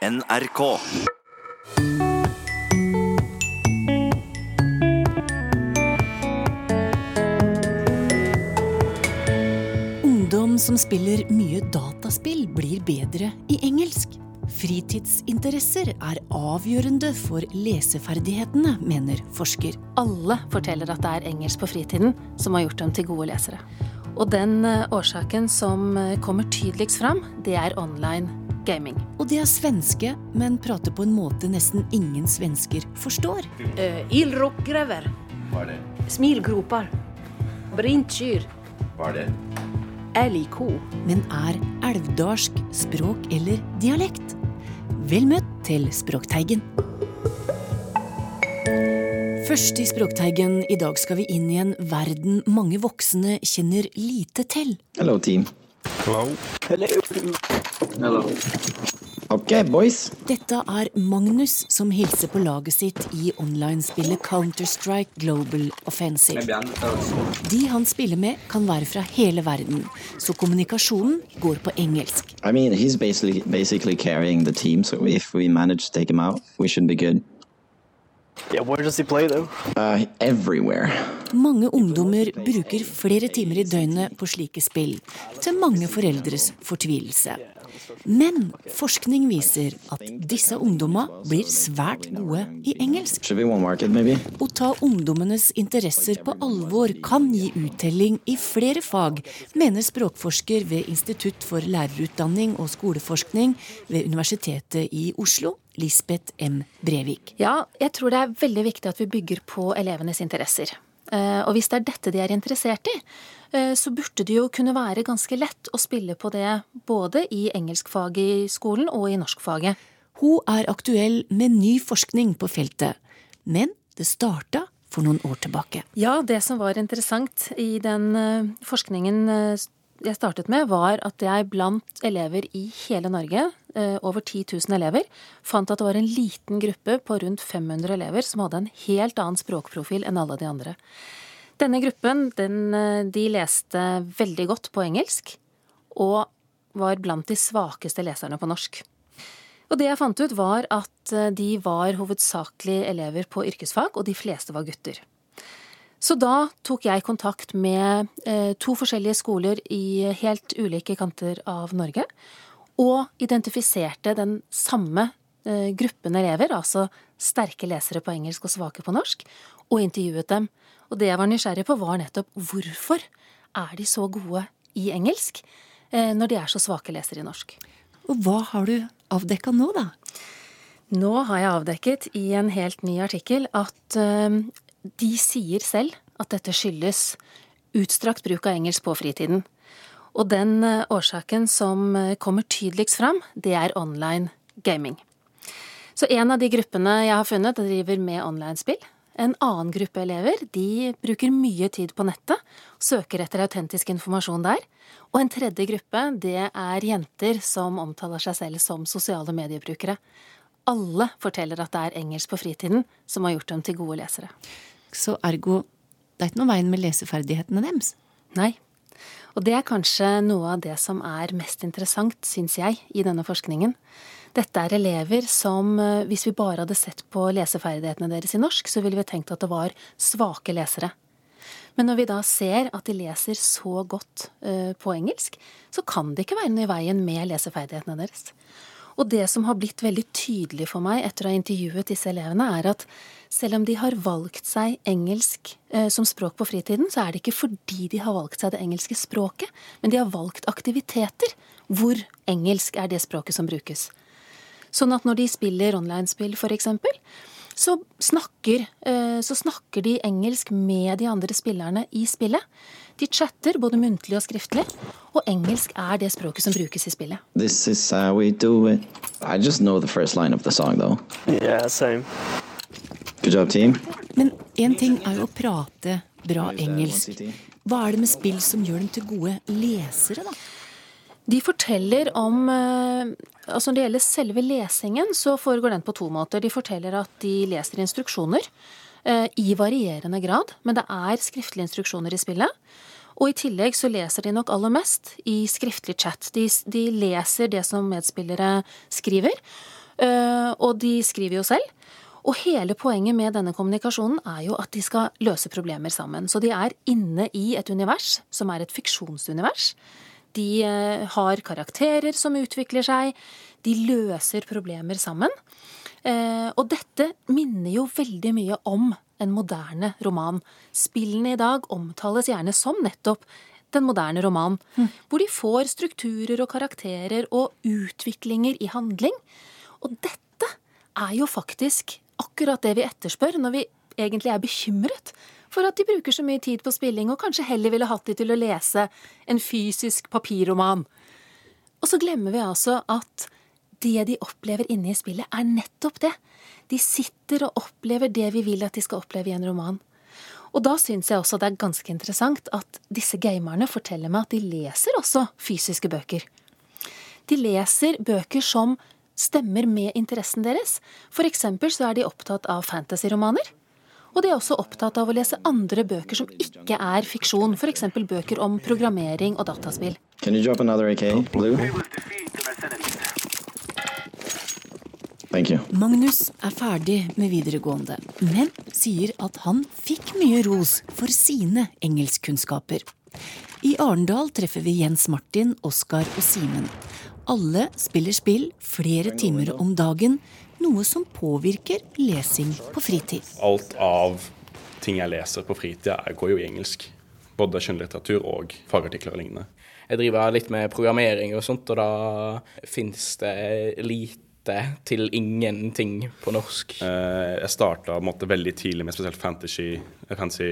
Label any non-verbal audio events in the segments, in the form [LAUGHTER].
NRK. Ungdom som spiller mye dataspill, blir bedre i engelsk. Fritidsinteresser er avgjørende for leseferdighetene, mener forsker. Alle forteller at det er engelsk på fritiden som har gjort dem til gode lesere. Og den eh, årsaken som eh, kommer tydeligst fram, det er online gaming. Og de er svenske, men prater på en måte nesten ingen svensker forstår. Uh, Ildrockgrever. Hva er det? Smilgroper. Brint kyr. Hva er det? Elgko. Men er elvdalsk språk eller dialekt? Vel møtt til Språkteigen. Først i Språkteigen i dag skal vi inn i en verden mange voksne kjenner lite til. Hello, team. Hello. Hello. Ok, boys. Dette er Magnus som hilser på laget sitt i online-spillet Counter-Strike Global Offensive. De han spiller med, kan være fra hele verden, så kommunikasjonen går på engelsk. I mean, he's basically basically carrying the team, so if we manage to take him out, we should be good. Yeah, where does he play? Uh. Mange ungdommer bruker flere timer i døgnet på slike spill, til mange foreldres fortvilelse. Men forskning viser at disse ungdommene blir svært gode i engelsk. Should be one market, maybe? Å ta ungdommenes interesser på alvor kan gi uttelling i flere fag, mener språkforsker ved Institutt for lærerutdanning og skoleforskning ved Universitetet i Oslo, Lisbeth M. Brevik. Ja, jeg tror det er veldig viktig at vi bygger på elevenes interesser. Eh, Og hvis det er dette de er interessert i, eh, så burde det jo kunne være ganske lett å spille på det både i engelskfaget i skolen og i norskfaget. Hun er aktuell med ny forskning på feltet, men det starta for noen år tilbake. Ja, det som var interessant i den eh, forskningen jeg startet med, var at jeg blant elever i hele Norge, eh, over 10 000 elever, fant at det var en liten gruppe på rundt 500 elever som hadde en helt annen språkprofil enn alle de andre. Denne gruppen den, eh, de leste veldig godt på engelsk, og var blant de svakeste leserne på norsk. Og det jeg fant ut, var at eh, de var hovedsakelig elever på yrkesfag, og de fleste var gutter. Så da tok jeg kontakt med eh, to forskjellige skoler i helt ulike kanter av Norge, og identifiserte den samme eh, gruppen elever, altså sterke lesere på engelsk og svake på norsk, og intervjuet dem. Og det jeg var nysgjerrig på, var nettopp hvorfor er de så gode i engelsk eh, når de er så svake lesere i norsk. Og hva har du avdekka nå, da? Nå har jeg avdekket i en helt ny artikkel at de sier selv at dette skyldes utstrakt bruk av engelsk på fritiden. Og den eh, årsaken som eh, kommer tydeligst fram, det er online gaming. Så en av de gruppene jeg har funnet, driver med online-spill. En annen gruppe elever de bruker mye tid på nettet, søker etter autentisk informasjon der. Og en tredje gruppe det er jenter som omtaler seg selv som sosiale mediebrukere. Alle forteller at det er engelsk på fritiden som har gjort dem til gode lesere. Så ergo, det er ikke noe veien med leseferdighetene deres. Nei. Og det er kanskje noe av det som er mest interessant, syns jeg, i denne forskningen. Dette er elever som, eh, hvis vi bare hadde sett på leseferdighetene deres i norsk, så ville vi tenkt at det var svake lesere. Men når vi da ser at de leser så godt eh, på engelsk, så kan det ikke være noe i veien med leseferdighetene deres. Og det som har blitt veldig tydelig for meg etter å ha intervjuet disse elevene, er at selv om de har valgt seg engelsk eh, som språk på fritiden, så er det ikke fordi de har valgt seg det engelske språket, men de har valgt aktiviteter hvor engelsk er det språket som brukes. Sånn at når de spiller online-spill, eksempel, så eh, så snakker de engelsk med de andre spillerne i spillet. De chatter både muntlig og skriftlig, og engelsk er det språket som brukes i spillet. This is how we do it. I just know the first line of the song, though. Yeah, same. Good job, team. Men én ting er jo å prate bra engelsk. Hva er det med spill som gjør dem til gode lesere, da? De forteller om eh, Altså når det gjelder selve lesingen, så foregår den på to måter. De forteller at de leser instruksjoner eh, i varierende grad, men det er skriftlige instruksjoner i spillet. Og i tillegg så leser de nok aller mest i skriftlig chat. De, de leser det som medspillere skriver. Eh, og de skriver jo selv. Og hele poenget med denne kommunikasjonen er jo at de skal løse problemer sammen. Så de er inne i et univers som er et fiksjonsunivers. De eh, har karakterer som utvikler seg. De løser problemer sammen. Eh, og dette minner jo veldig mye om en moderne roman. Spillene i dag omtales gjerne som nettopp den moderne roman, mm. hvor de får strukturer og karakterer og utviklinger i handling. Og dette er jo faktisk akkurat det vi etterspør når vi egentlig er bekymret for at de bruker så mye tid på spilling, og kanskje heller ville hatt de til å lese en fysisk papirroman. Og så glemmer vi altså at det de opplever inne i spillet, er nettopp det. De sitter og opplever det vi vil at de skal oppleve i en roman. Og da syns jeg også det er ganske interessant at disse gamerne forteller meg at de leser også fysiske bøker. De leser bøker som stemmer med interessen deres. For eksempel så er de opptatt av fantasyromaner. Og de er også opptatt av å lese andre bøker som ikke er fiksjon, f.eks. bøker om programmering og dataspill. Can you drop another AK, Blue? Magnus er ferdig med videregående, men sier at han fikk mye ros for sine engelskkunnskaper. I Arendal treffer vi Jens Martin, Oskar og Simen. Alle spiller spill flere timer om dagen, noe som påvirker lesing på fritid. Alt av ting jeg leser på fritid, går jo i engelsk. Både skjønnlitteratur og fagartikler og lignende. Jeg driver litt med programmering og sånt, og da finnes det lite til ingenting på norsk. Uh, jeg starta veldig tidlig med spesielt fantasy-sjangeren, fantasy,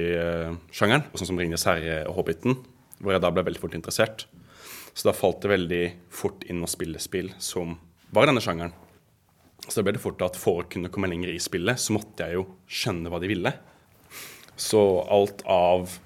uh, sånn som 'Ringenes herre' og 'Hobbiten', hvor jeg da ble veldig fort interessert. Så da falt det veldig fort inn å spille spill som var denne sjangeren. Så da ble det fort at for å kunne komme lenger i spillet, så måtte jeg jo skjønne hva de ville. Så alt av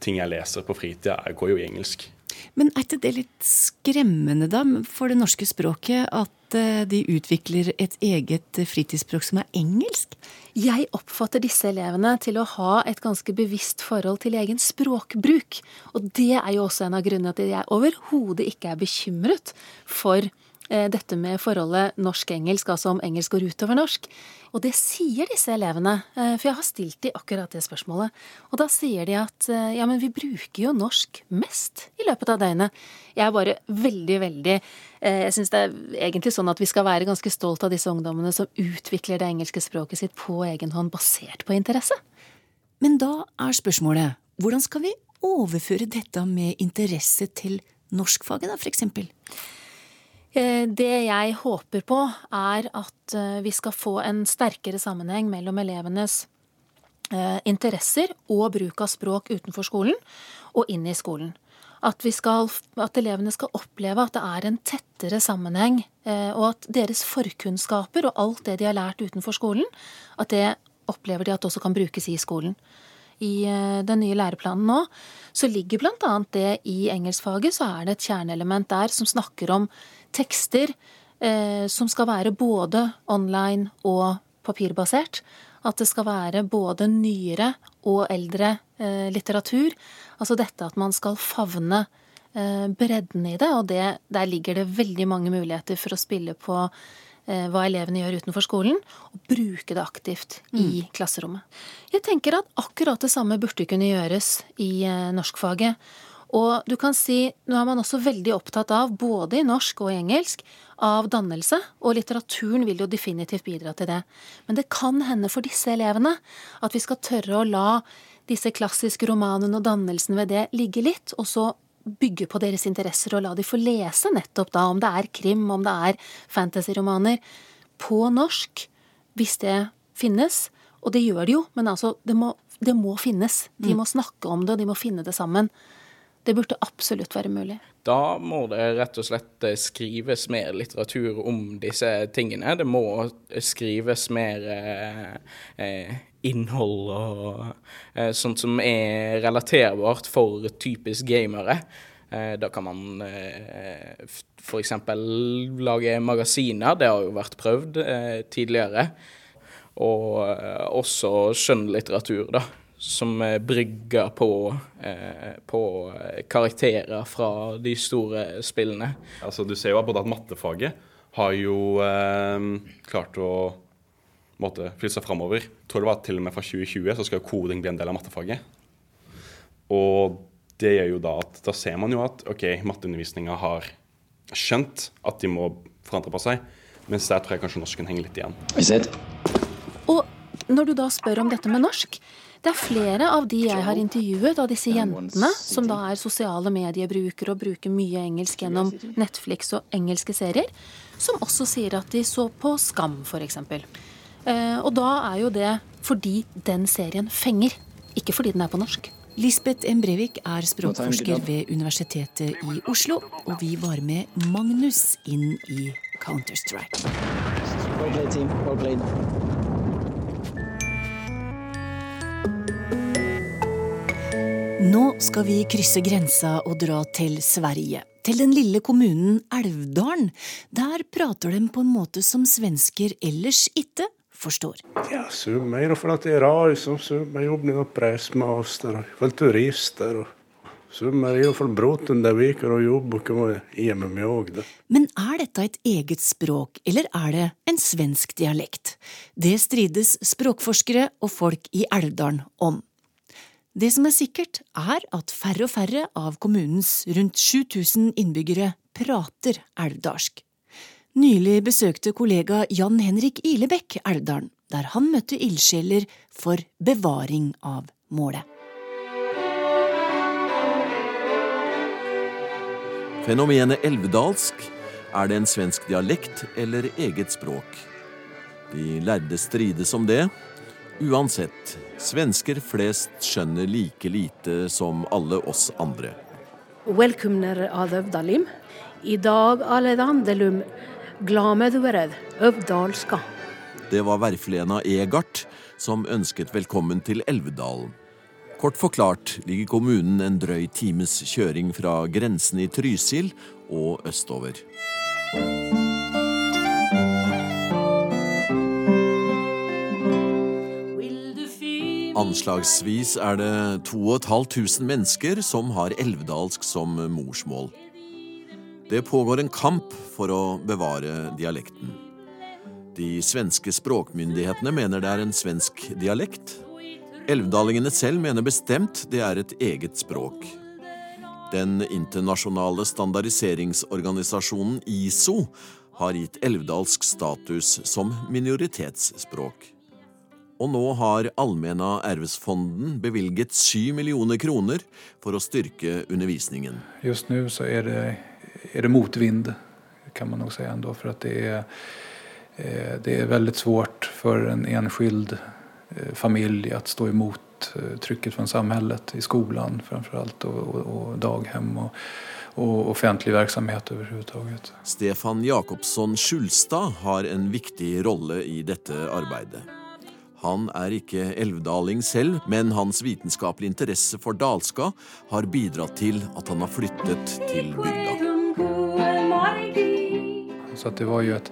ting jeg leser på fritida, går jo i engelsk. Men er ikke det litt skremmende, da, for det norske språket, at Eh, de utvikler et eget fritidsspråk som er engelsk? Jeg oppfatter disse elevene til å ha et ganske bevisst forhold til egen språkbruk. Og det er jo også en av grunnene til at jeg overhodet ikke er bekymret for dette med forholdet norsk-engelsk, altså om engelsk går utover norsk. Og det sier disse elevene, eh, for jeg har stilt de akkurat det spørsmålet. Og da sier de at eh, ja, men vi bruker jo norsk mest i løpet av døgnet. Jeg er bare veldig, veldig Jeg syns det er egentlig sånn at vi skal være ganske stolt av disse ungdommene som utvikler det engelske språket sitt på egen hånd, basert på interesse. Men da er spørsmålet hvordan skal vi overføre dette med interesse til norskfaget, da, for eksempel? Eh, det jeg håper på, er at eh, vi skal få en sterkere sammenheng mellom elevenes eh, interesser og bruk av språk utenfor skolen og inn i skolen. At, skal, at, elevene skal oppleve at det er en tettere sammenheng, og at deres forkunnskaper og alt det de har lært utenfor skolen, at det opplever de at også kan brukes i skolen. I den nye læreplanen nå så ligger bl.a. det i engelskfaget, så er det et kjerneelement der som snakker om tekster eh, som skal være både online og papirbasert. At det skal være både nyere og eldre eh, litteratur. Altså dette at man skal favne eh, bredden i det, og det, der ligger det veldig mange muligheter for å spille på eh, hva elevene gjør utenfor skolen, og bruke det aktivt mm. i klasserommet. Jeg tenker at akkurat det samme burde kunne gjøres i eh, norskfaget. Og du kan si, nå er man også veldig opptatt av, både i norsk og i engelsk, av dannelse, og litteraturen vil jo definitivt bidra til det. Men det kan hende for disse elevene at vi skal tørre å la disse klassiske romanene og dannelsen ved det ligge litt, og så bygge på deres interesser og la de få lese nettopp da, om det er krim, om det er fantasyromaner, på norsk, hvis det finnes. Og det gjør det jo, men altså, det må, det må finnes. De mm. må snakke om det, og de må finne det sammen. Det burde absolutt være mulig. Da må det rett og slett eh, skrives mer litteratur om disse tingene. Det må skrives mer eh, eh, innhold og eh, sånt som er relaterbart for typisk gamere. Eh, da kan man eh, f.eks. lage magasiner. Det har jo vært prøvd eh, tidligere. Og eh, også skjønnlitteratur, da som eh, brygger på, eh, på, karakterer fra de store spillene. Altså, du ser jo både at mattefaget har jo eh, klart å måtte, flytte seg framover. Tror det var til og med fra 2020 så skal koding bli en del av mattefaget. Og det gjør jo da at da ser man jo at ok, matteundervisninga har skjønt at de må forandre på seg, mens der tror jeg kanskje norsken henger litt igjen. Og når du da spør om dette med norsk, det er flere av de jeg har intervjuet, av disse jentene, som da er sosiale mediebrukere og bruker mye engelsk gjennom Netflix og engelske serier, som også sier at de så på Skam, f.eks. Eh, og da er jo det fordi den serien fenger, ikke fordi den er på norsk. Lisbeth M. Brevik er språkforsker ved Universitetet i Oslo, og vi var med Magnus inn i Counter-Strike. Well played, team. Well played. Nå skal vi krysse grensa og dra til Sverige. Til den lille kommunen Elvdalen. Der prater de på en måte som svensker ellers ikke forstår. Ja, Suomi är för at det rar, som Suomi jobben någon pressmaster og väl turister och Suomi är ju för brotten där vi kan jobba och kan vara i med mig också. Men er dette et eget språk, eller er det en svensk dialekt? Det strides språkforskere og folk i Elvdalen om. Det som er sikkert, er at færre og færre av kommunens rundt 7000 innbyggere prater elvdalsk. Nylig besøkte kollega Jan Henrik Ilebekk Elvdalen, der han møtte ildsjeler for bevaring av målet. Fenomenet elvedalsk, er det en svensk dialekt eller eget språk? De lærde strides om det. Uansett, svensker flest skjønner like lite som alle oss andre. I dag glameduered. Det var verflena Egart som ønsket velkommen til Elvedalen. Kort forklart ligger kommunen en drøy times kjøring fra grensen i Trysil og østover. Anslagsvis er det 2500 mennesker som har elvdalsk som morsmål. Det pågår en kamp for å bevare dialekten. De svenske språkmyndighetene mener det er en svensk dialekt. Elvdalingene selv mener bestemt det er et eget språk. Den internasjonale standardiseringsorganisasjonen ISO har gitt elvdalsk status som minoritetsspråk. Og nå har Allmänna Ervesfonden bevilget 7 millioner kroner for å styrke undervisningen. Just nu så er det, er det motvind kan man nok si. ändå för det er, eh, det er veldig svårt for en enskild familie å stå imot trykket fra samfunnet, samhället i framfor alt, og, og, og daghem og, og, offentlig verksamhet överhuvudtaget. Stefan Jakobsson Skjulstad har en viktig rolle i dette arbeidet. Han er ikke elvdaling selv, men hans vitenskapelige interesse for dalska har bidratt til at han har flyttet til bygda. Så det var jo et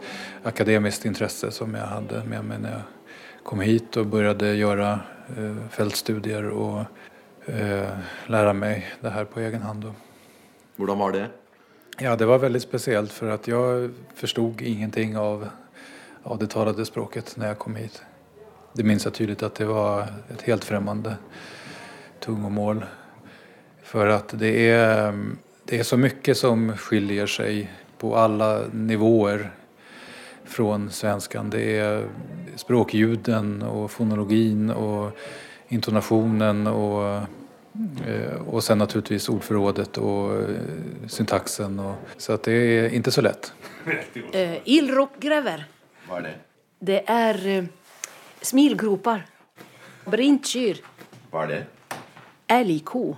akademisk interesse som jeg hadde med meg når jeg kom hit og började gjøre eh, feltstudier og eh, lära mig det her på egen hand. Hvordan var det? Ja, det var veldig spesielt for at jeg förstod ingenting av, av det talade språket når jeg kom hit. Det minns jag tydligt att det var ett helt främmande tungomål. För att det är, det är så mycket som skiljer sig på alla nivåer från svenskan. Det är språkljuden och fonologin och intonationen och, og och sen naturligtvis ordförrådet och eh, syntaxen. Och, så att det är inte så lätt. Eh, Illrockgräver. Hva er det? Det er smilgropar. Brintkyr. Hva er det? Älgko.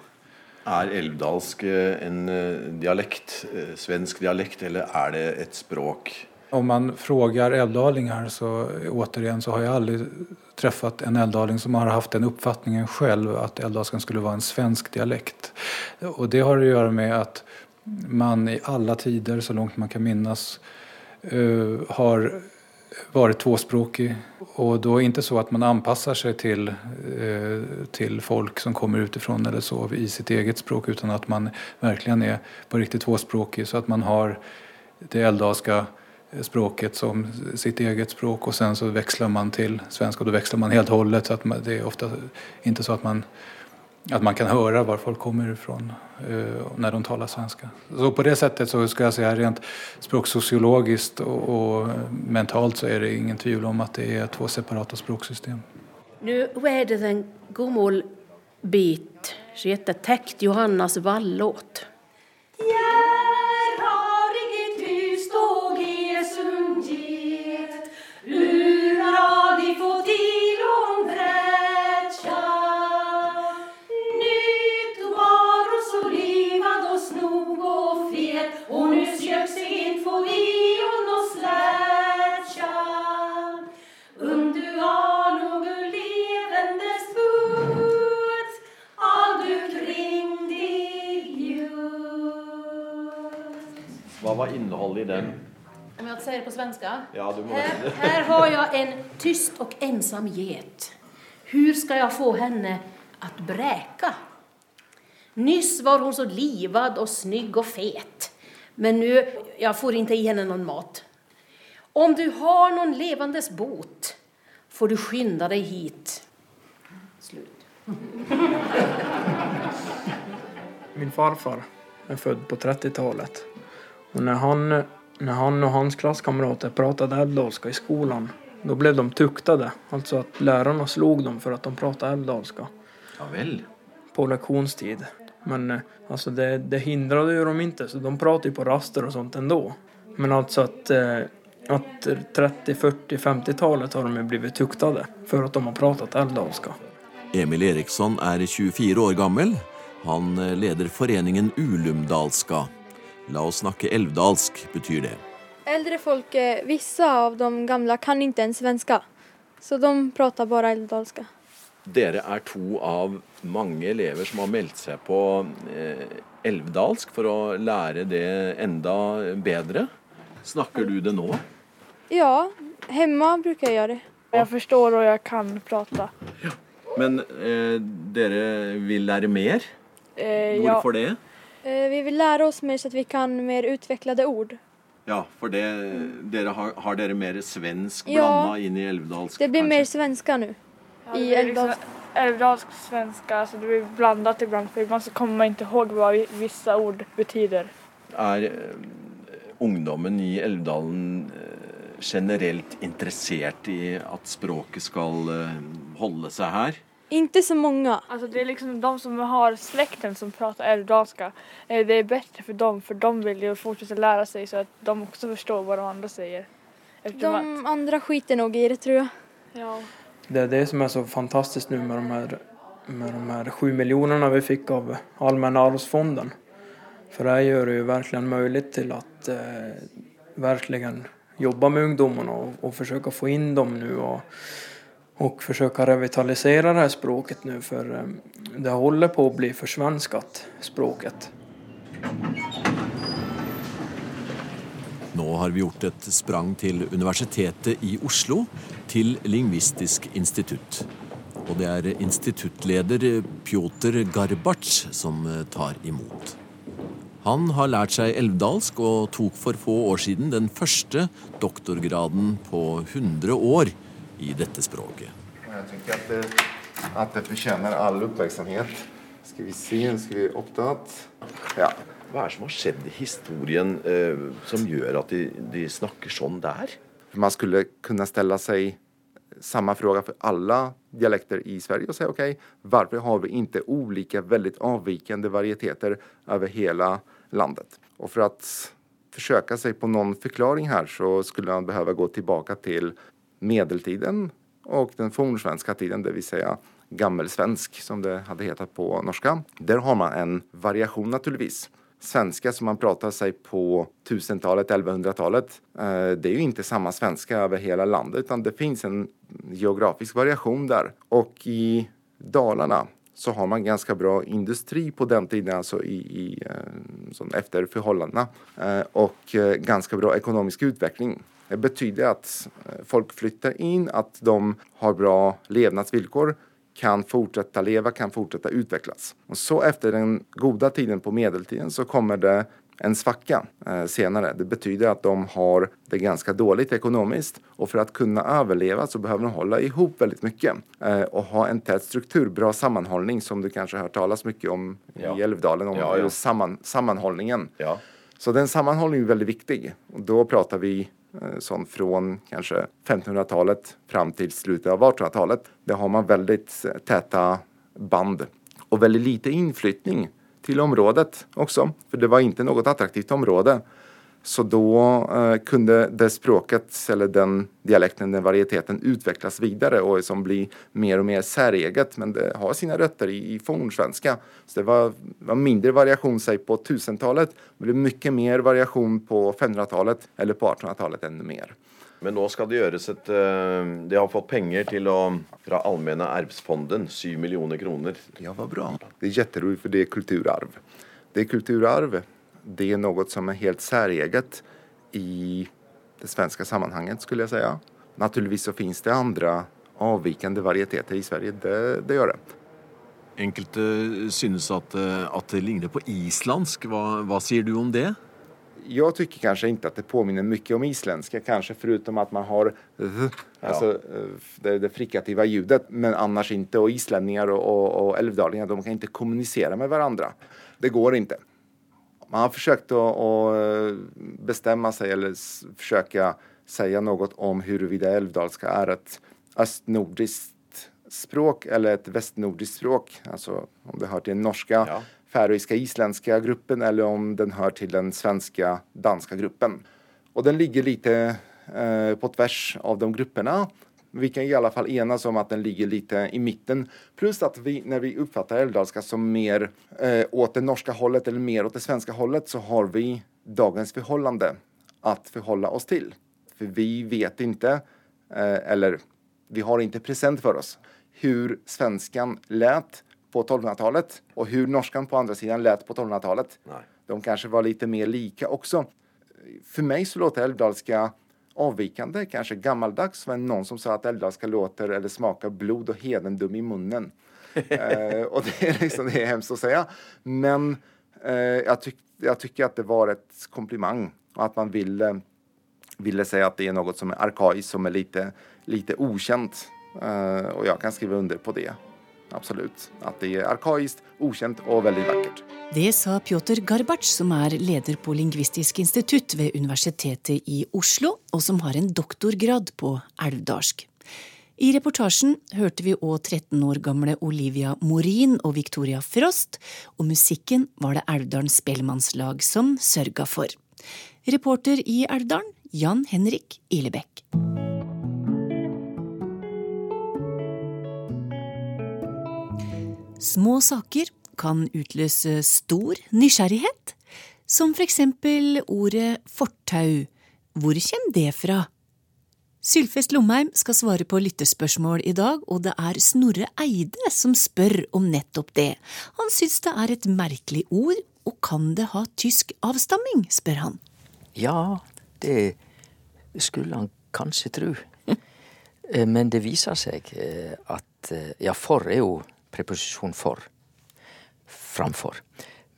Er elvdalsk eh, en eh, dialekt, eh, svensk dialekt, eller er det et språk? Om man frågar elvdalinger, så återigen så har jeg aldri truffet en elvdaling som har haft den oppfatningen selv at elvdalsken skulle være en svensk dialekt. Og det har å gjøre med at man i alle tider, så langt man kan minnes, eh, har varit tvåspråkig. Och då er inte så att man anpassar sig till, eh, till folk som kommer utifrån eller så i sitt eget språk utan att man verkligen är på riktigt tvåspråkig så att man har det älvdalska språket som sitt eget språk och sen så växlar man till svenska och då växlar man helt och hållet så att man, det är ofta inte så att man, att man kan høre hvor folk kommer fra når när de taler svensk. På det settet så jeg si at rent språksosiologisk og, og, mentalt så er det ingen tvil om at det er två separata språksystem. Nu er det en god bit som heter 'Tekt Johannas vallåt. I den? Om jag säger det på svenska? Ja, du må Här, här [LAUGHS] har jag en tyst och ensam get. Hur ska jag få henne att bräka? Nyss var hon så livad och snygg och fet. Men nu, jag får inte i henne någon mat. Om du har någon levandes bot får du skynda dig hit. Slut. Min farfar är född på 30-talet. Och när han, när han och hans klasskamrater pratade älvdalska i skolan, då blev de tuktade. Alltså att lärarna slog dem för att de pratade älvdalska. Ja vel. På lektionstid. Men eh, alltså det, det hindrade ju dem inte, så de pratade ju på raster och sånt ändå. Men alltså att, eh, att 30, 40, 50-talet har de ju blivit tuktade för att de har pratat älvdalska. Emil Eriksson er 24 år gammel. Han eh, leder foreningen Ulumdalska. La oss snakke elvdalsk, betyr det. Eldre folk, visse av de gamle, kan ikke en svenske, Så de prater bare elvdalsk. Dere er to av mange elever som har meldt seg på eh, elvdalsk for å lære det enda bedre. Snakker du det nå? Ja, hjemme bruker jeg gjøre det. Jeg forstår og jeg kan prate. Ja. Men eh, dere vil lære mer? Eh, Hvorfor det? Eh, Vi vil lære oss mer så at vi kan mer utviklede ord. Ja, for det, dere har, har dere mer svensk Ja. blanda inn i elvdalsk? Det blir kanskje? mer svenska nå. Ja, I det liksom älvdalska. svenska, så det blir blandat ibland For ibland så kommer man ikke ihåg hva vi- vissa ord betyder. Er eh, ungdommen i Elvdalen eh, generelt interessert i at språket skal holde seg her? Inte så många. Alltså det är liksom de som har släkten som pratar älvdalska. eh, Det är bättre för dem för de vill ju fortsätta lära sig så att de också förstår vad de andra säger. Eftersom De andra skiter nog i det tror jag. Ja. Det är det som är så fantastiskt nu med de här, med de här sju miljonerna vi fick av Allmänna arvsfonden. För det här gör det ju verkligen möjligt till att eh, verkligen jobba med ungdomarna och, och försöka få in dem nu och, och försöka revitalisera det här språket nu för eh, det håller på att bli försvenskat, språket. Nå har vi gjort et sprang til Universitetet i Oslo, til Lingvistisk institutt. Og det er instituttleder Pjotr Garbac som eh, tar imot. Han har lært seg elvdalsk og tok for få år siden den første doktorgraden på 100 år i dette språket. Jeg tenker at det, at det fortjener all oppmerksomhet. Skal vi se, skal vi opptatt. Ja. Hva er det som har skjedd i historien eh, som gjør at de, de snakker sånn der? Man skulle kunne stelle seg samme fråga for alle dialekter i Sverige og si ok, hvorfor har vi ikke ulike, veldig avvikende varieteter over hele landet? Og for å forsøke seg på noen forklaring her, så skulle man behøve gå tilbake till medeltiden och den fornsvenska tiden, det vill säga gammelsvensk som det hade hetat på norska. Där har man en variation naturligtvis. Svenska som man pratar sig på 1000-talet, 1100-talet, eh, det är ju inte samma svenska över hela landet utan det finns en geografisk variation där. Och i Dalarna så har man ganska bra industri på den tiden, alltså i, i, eh, efter förhållandena. Eh, och ganska bra ekonomisk utveckling. Det betyder att eh, folk flytter in, at de har bra levnadsvillkor, kan fortsette leve, kan fortsette utvikles. Og så efter den gode tiden på medeltiden så kommer det en svacka eh, senere. Det betyder at de har det ganske dåligt ekonomisk. Og for å kunne overleve så behøver de holde ihop veldig mye. eh, og ha en tett struktur, bra sammanhållning som du kanskje har hørt talas mye om Ja. i Älvdalen, om Ja, ja. Sammen, sammanhållningen. Ja. Så den sammanhållningen er veldig viktig. Og da prater vi eh, sån från kanske 1500-talet fram til slutet av 1800-tallet. Det har man veldig tette band Og veldig lite innflytning til området også, for det var ikke noe attraktivt område. Så da eh, kunne det språket eller den dialekten, den varieteten utvikles videre og som blir mer og mer særeget. Men det har sine røtter i, i fornsvenska. Så det var, var mindre variasjon säg på 1000-tallet. Men det ble mye mer variasjon på 500-tallet eller på 1800-tallet enda mer. Men nå skal det gjøres et eh, De har fått penger til å, fra Allmenne arvsfonden, 7 millioner kroner. Ja, hva bra. Det er jätteroligt for det er kulturarv. Det er kulturarv. Det är något som är helt säreget i det svenska sammanhanget skulle jag säga. Naturligtvis så finns det andra avvikande varieteter i Sverige. Det, det gör det. Enkelte synes at, eh, at det ligner på islandsk. Hva, hva sier du om det? Jag tycker kanske inte att det påminner mycket om isländska, kanske förutom att man har th, alltså eh, det, det frikativa ljudet, men annars inte. Och islänningar och, och, och älvdalingar, de kan inte kommunicera med varandra. Det går inte. Man har försökt att, att bestämma sig eller s- försöka säga något om huruvida älvdalska är ett östnordiskt språk eller ett västnordiskt språk. Alltså om det hör till den norska, färöiska, isländska gruppen eller om den hör till den svenska, danska gruppen. Och den ligger lite eh, på tvärs av de grupperna. Vi kan i alla fall enas om at den ligger lite i mitten. Plus at vi, når vi oppfatter älvdalska som mer eh, åt det norska hållet eller mer åt det svenska hållet så har vi dagens förhållande att förhålla oss til. For vi vet ikke, eh, eller vi har ikke present for oss, hur svenskan lät på 1200-talet og hur norskan på andra sidan lät på 1200-talet. De kanskje var litt mer lika også. For meg så låter älvdalska avvikande, kanske gammaldags, men någon som sa att älvdalska låter eller smakar blod och hedendum i munnen. [LAUGHS] eh, och det är, liksom, det är hemskt att säga. Men eh, jag, tyck, jag tycker att det var ett komplimang och att man ville, ville säga att det är något som är arkaiskt, som är lite, lite okänt. Eh, och jag kan skriva under på det. Absolut. Att det är arkaiskt, okänt och väldigt vackert. Det sa Pjotr Garbac, som er leder på Lingvistisk institutt ved Universitetet i Oslo, og som har en doktorgrad på elvdalsk. I reportasjen hørte vi òg 13 år gamle Olivia Morin og Victoria Frost, og musikken var det Elvdalen Spellemannslag som sørga for. Reporter i Elvdalen, Jan Henrik Ilebekk. Små saker kan utløse stor nysgjerrighet, som for eksempel ordet fortau. Hvor kommer det fra? Sylfest Lomheim skal svare på lyttespørsmål i dag, og det er Snorre Eide som spør om nettopp det. Han syns det er et merkelig ord, og kan det ha tysk avstamming, spør han. Ja, det skulle han kanskje tru. Eh, Men det viser seg eh, at eh, Ja, for er jo preposisjon for. Framfor.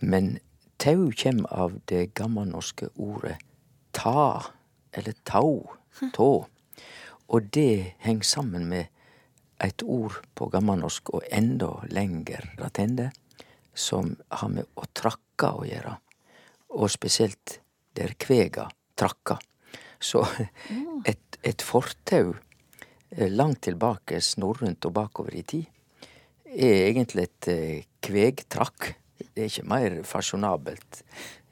Men tau kjem av det gammelnorske ordet ta, eller tau, tå. Og det henger sammen med et ord på gammelnorsk, og enda lenger attende, som har med å trakke å gjøre. Og spesielt der kvega trakka. Så et, et fortau eh, langt tilbake, snorrundt og bakover i tid, er egentlig et eh, kvegtrakk. Det er ikke mer fasjonabelt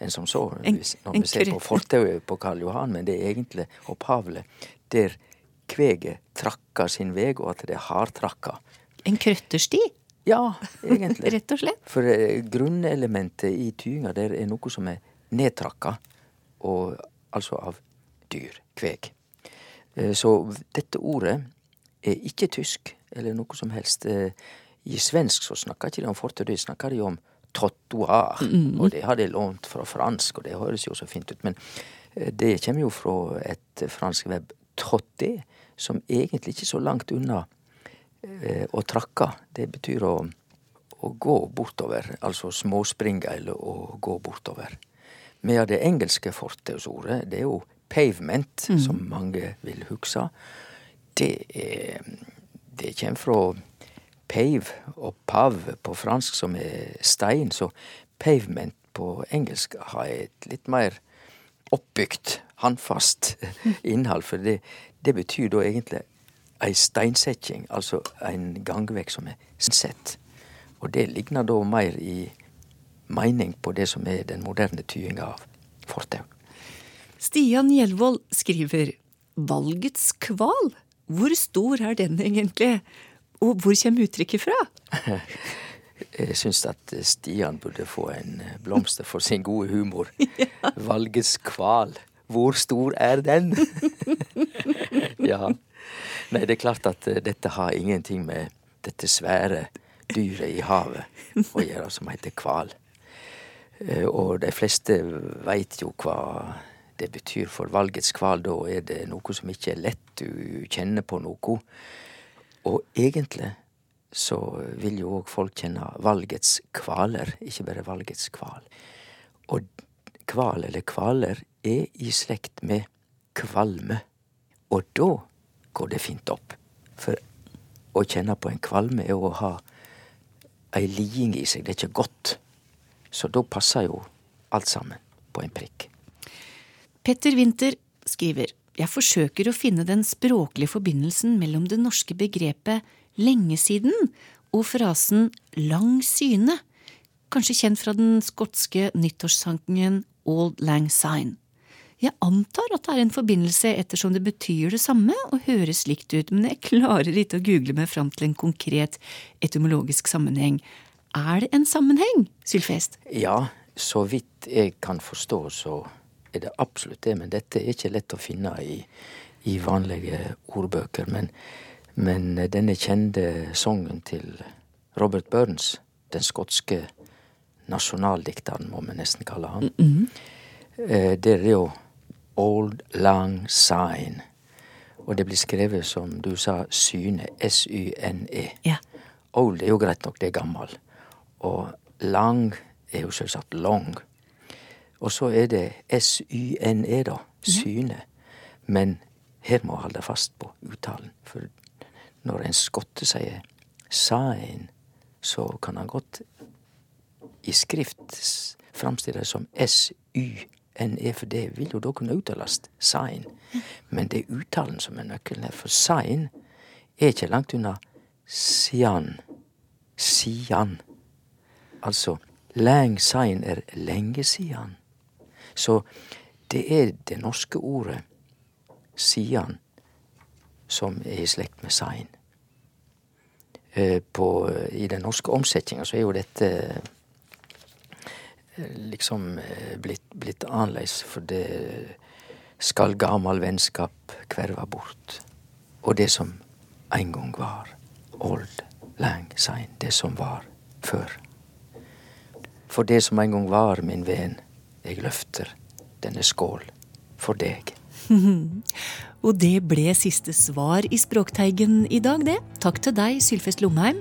enn som så En- når vi ser på fortauet på Karl Johan, men det er egentlig opphavlig der kveget trakka sin veg, og at det er hardtrakka. En krøttersti? Ja, egentlig. [LAUGHS] Rett og slett. For eh, grunnelementet i tyinga der er noe som er nedtrakka, og altså av dyr, kveg. Eh, Så dette ordet er ikke tysk, eller noe som helst. I svensk så snakker ikke de om fortau, de snakker de om trottoir. Mm. Og det har de lånt fra fransk, og det høres jo så fint ut. Men eh, det kommer jo fra et fransk web, trotté, som egentlig ikke er så langt unna eh, å trakke. Det betyr å, å gå bortover, altså småspringe eller å gå bortover. Medan det engelske fortausordet, det er jo pavement, Mm. som mange vil huske. Det, er, det kommer fra pave og pave på fransk, som er stein. Så pavement på engelsk har et litt mer oppbygt, håndfast [LAUGHS] innhold. For det, det betyr da egentlig ei steinsetting, altså en gangvekk som er sett. Og det ligner da mer i mening på det som er den moderne tyinga av fortau. Stian Gjelvold skriver Valgets kval? Hvor stor er den egentlig? Og hvor kommer uttrykket fra? [LAUGHS] Jeg syns at Stian burde få en blomster for sin gode humor. [LAUGHS] Valgets kval. Hvor stor er den? [LAUGHS] ja. Nei, det er klart at eh, dette har ingenting med dette svære dyret i havet å gjøre, som heter kval. Eh, Og de fleste veit jo hva det betyr for valgets kval. Da er det noe som ikke er lett, du kjenner på noe. Og egentlig så vil jo òg folk kjenne valgets kvaler, ikke bare valgets kval. Og kval eller kvaler er i slekt med kvalme. Og da går det fint opp. For å kjenne på en kvalme er å ha ei liding i seg. Det er ikke godt. Så da passer jo alt sammen på en prikk. Petter Winther skriver Jeg forsøker å finne den språklige forbindelsen mellom det norske begrepet lenge siden og frasen lang syne, kanskje kjent fra den skotske nyttårssangen Old Lang Syne. Jeg antar at det er en forbindelse ettersom det betyr det samme og høres likt ut, men jeg klarer ikke å google meg fram til en konkret etymologisk sammenheng. Er det en sammenheng, Sylfest? Ja, så vidt jeg kan forstå, så er det absolutt det. Men dette er ikke lett å finne i, i vanlige ordbøker. Men, men denne kjente sangen til Robert Burns, den skotske nasjonaldikteren, må vi nesten kalle han, eh, det er jo Old Lang Sign. Og det blir skrevet som du sa, syne. S-y-n-e. Ja. Old er jo greit nok, det er gammel. Og lang er jo selvsagt long. Og så er det S-y-n-e, da. Syne. Men her må jeg holde fast på uttalen. For når en skotte sier sain, så kan han godt i skrift framstille det som S-y-n-e, for det vil jo da kunne uttales sain. Men det er uttalen som er nøkkelen her, for sain er ikke langt unna sian. Sian. Altså, lang sain er lenge siden. Så det er det norske ordet sian som er i slekt med sign. Eh, På, I den norske omsetninga så er jo dette eh, liksom eh, blitt, blitt annerledes, for det skal gamal vennskap kverva bort. Og det som en gang var. Old lang sein, Det som var før. For det som en gang var, min venn, jeg løfter denne skål for deg. [LAUGHS] Og det ble siste svar i Språkteigen i dag, det. Takk til deg, Sylfest Lomheim.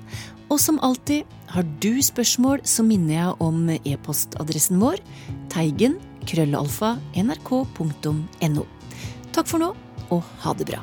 Og som alltid, har du spørsmål, så minner jeg om e-postadressen vår teigen krøllalfa nrk.no. Takk for nå, og ha det bra.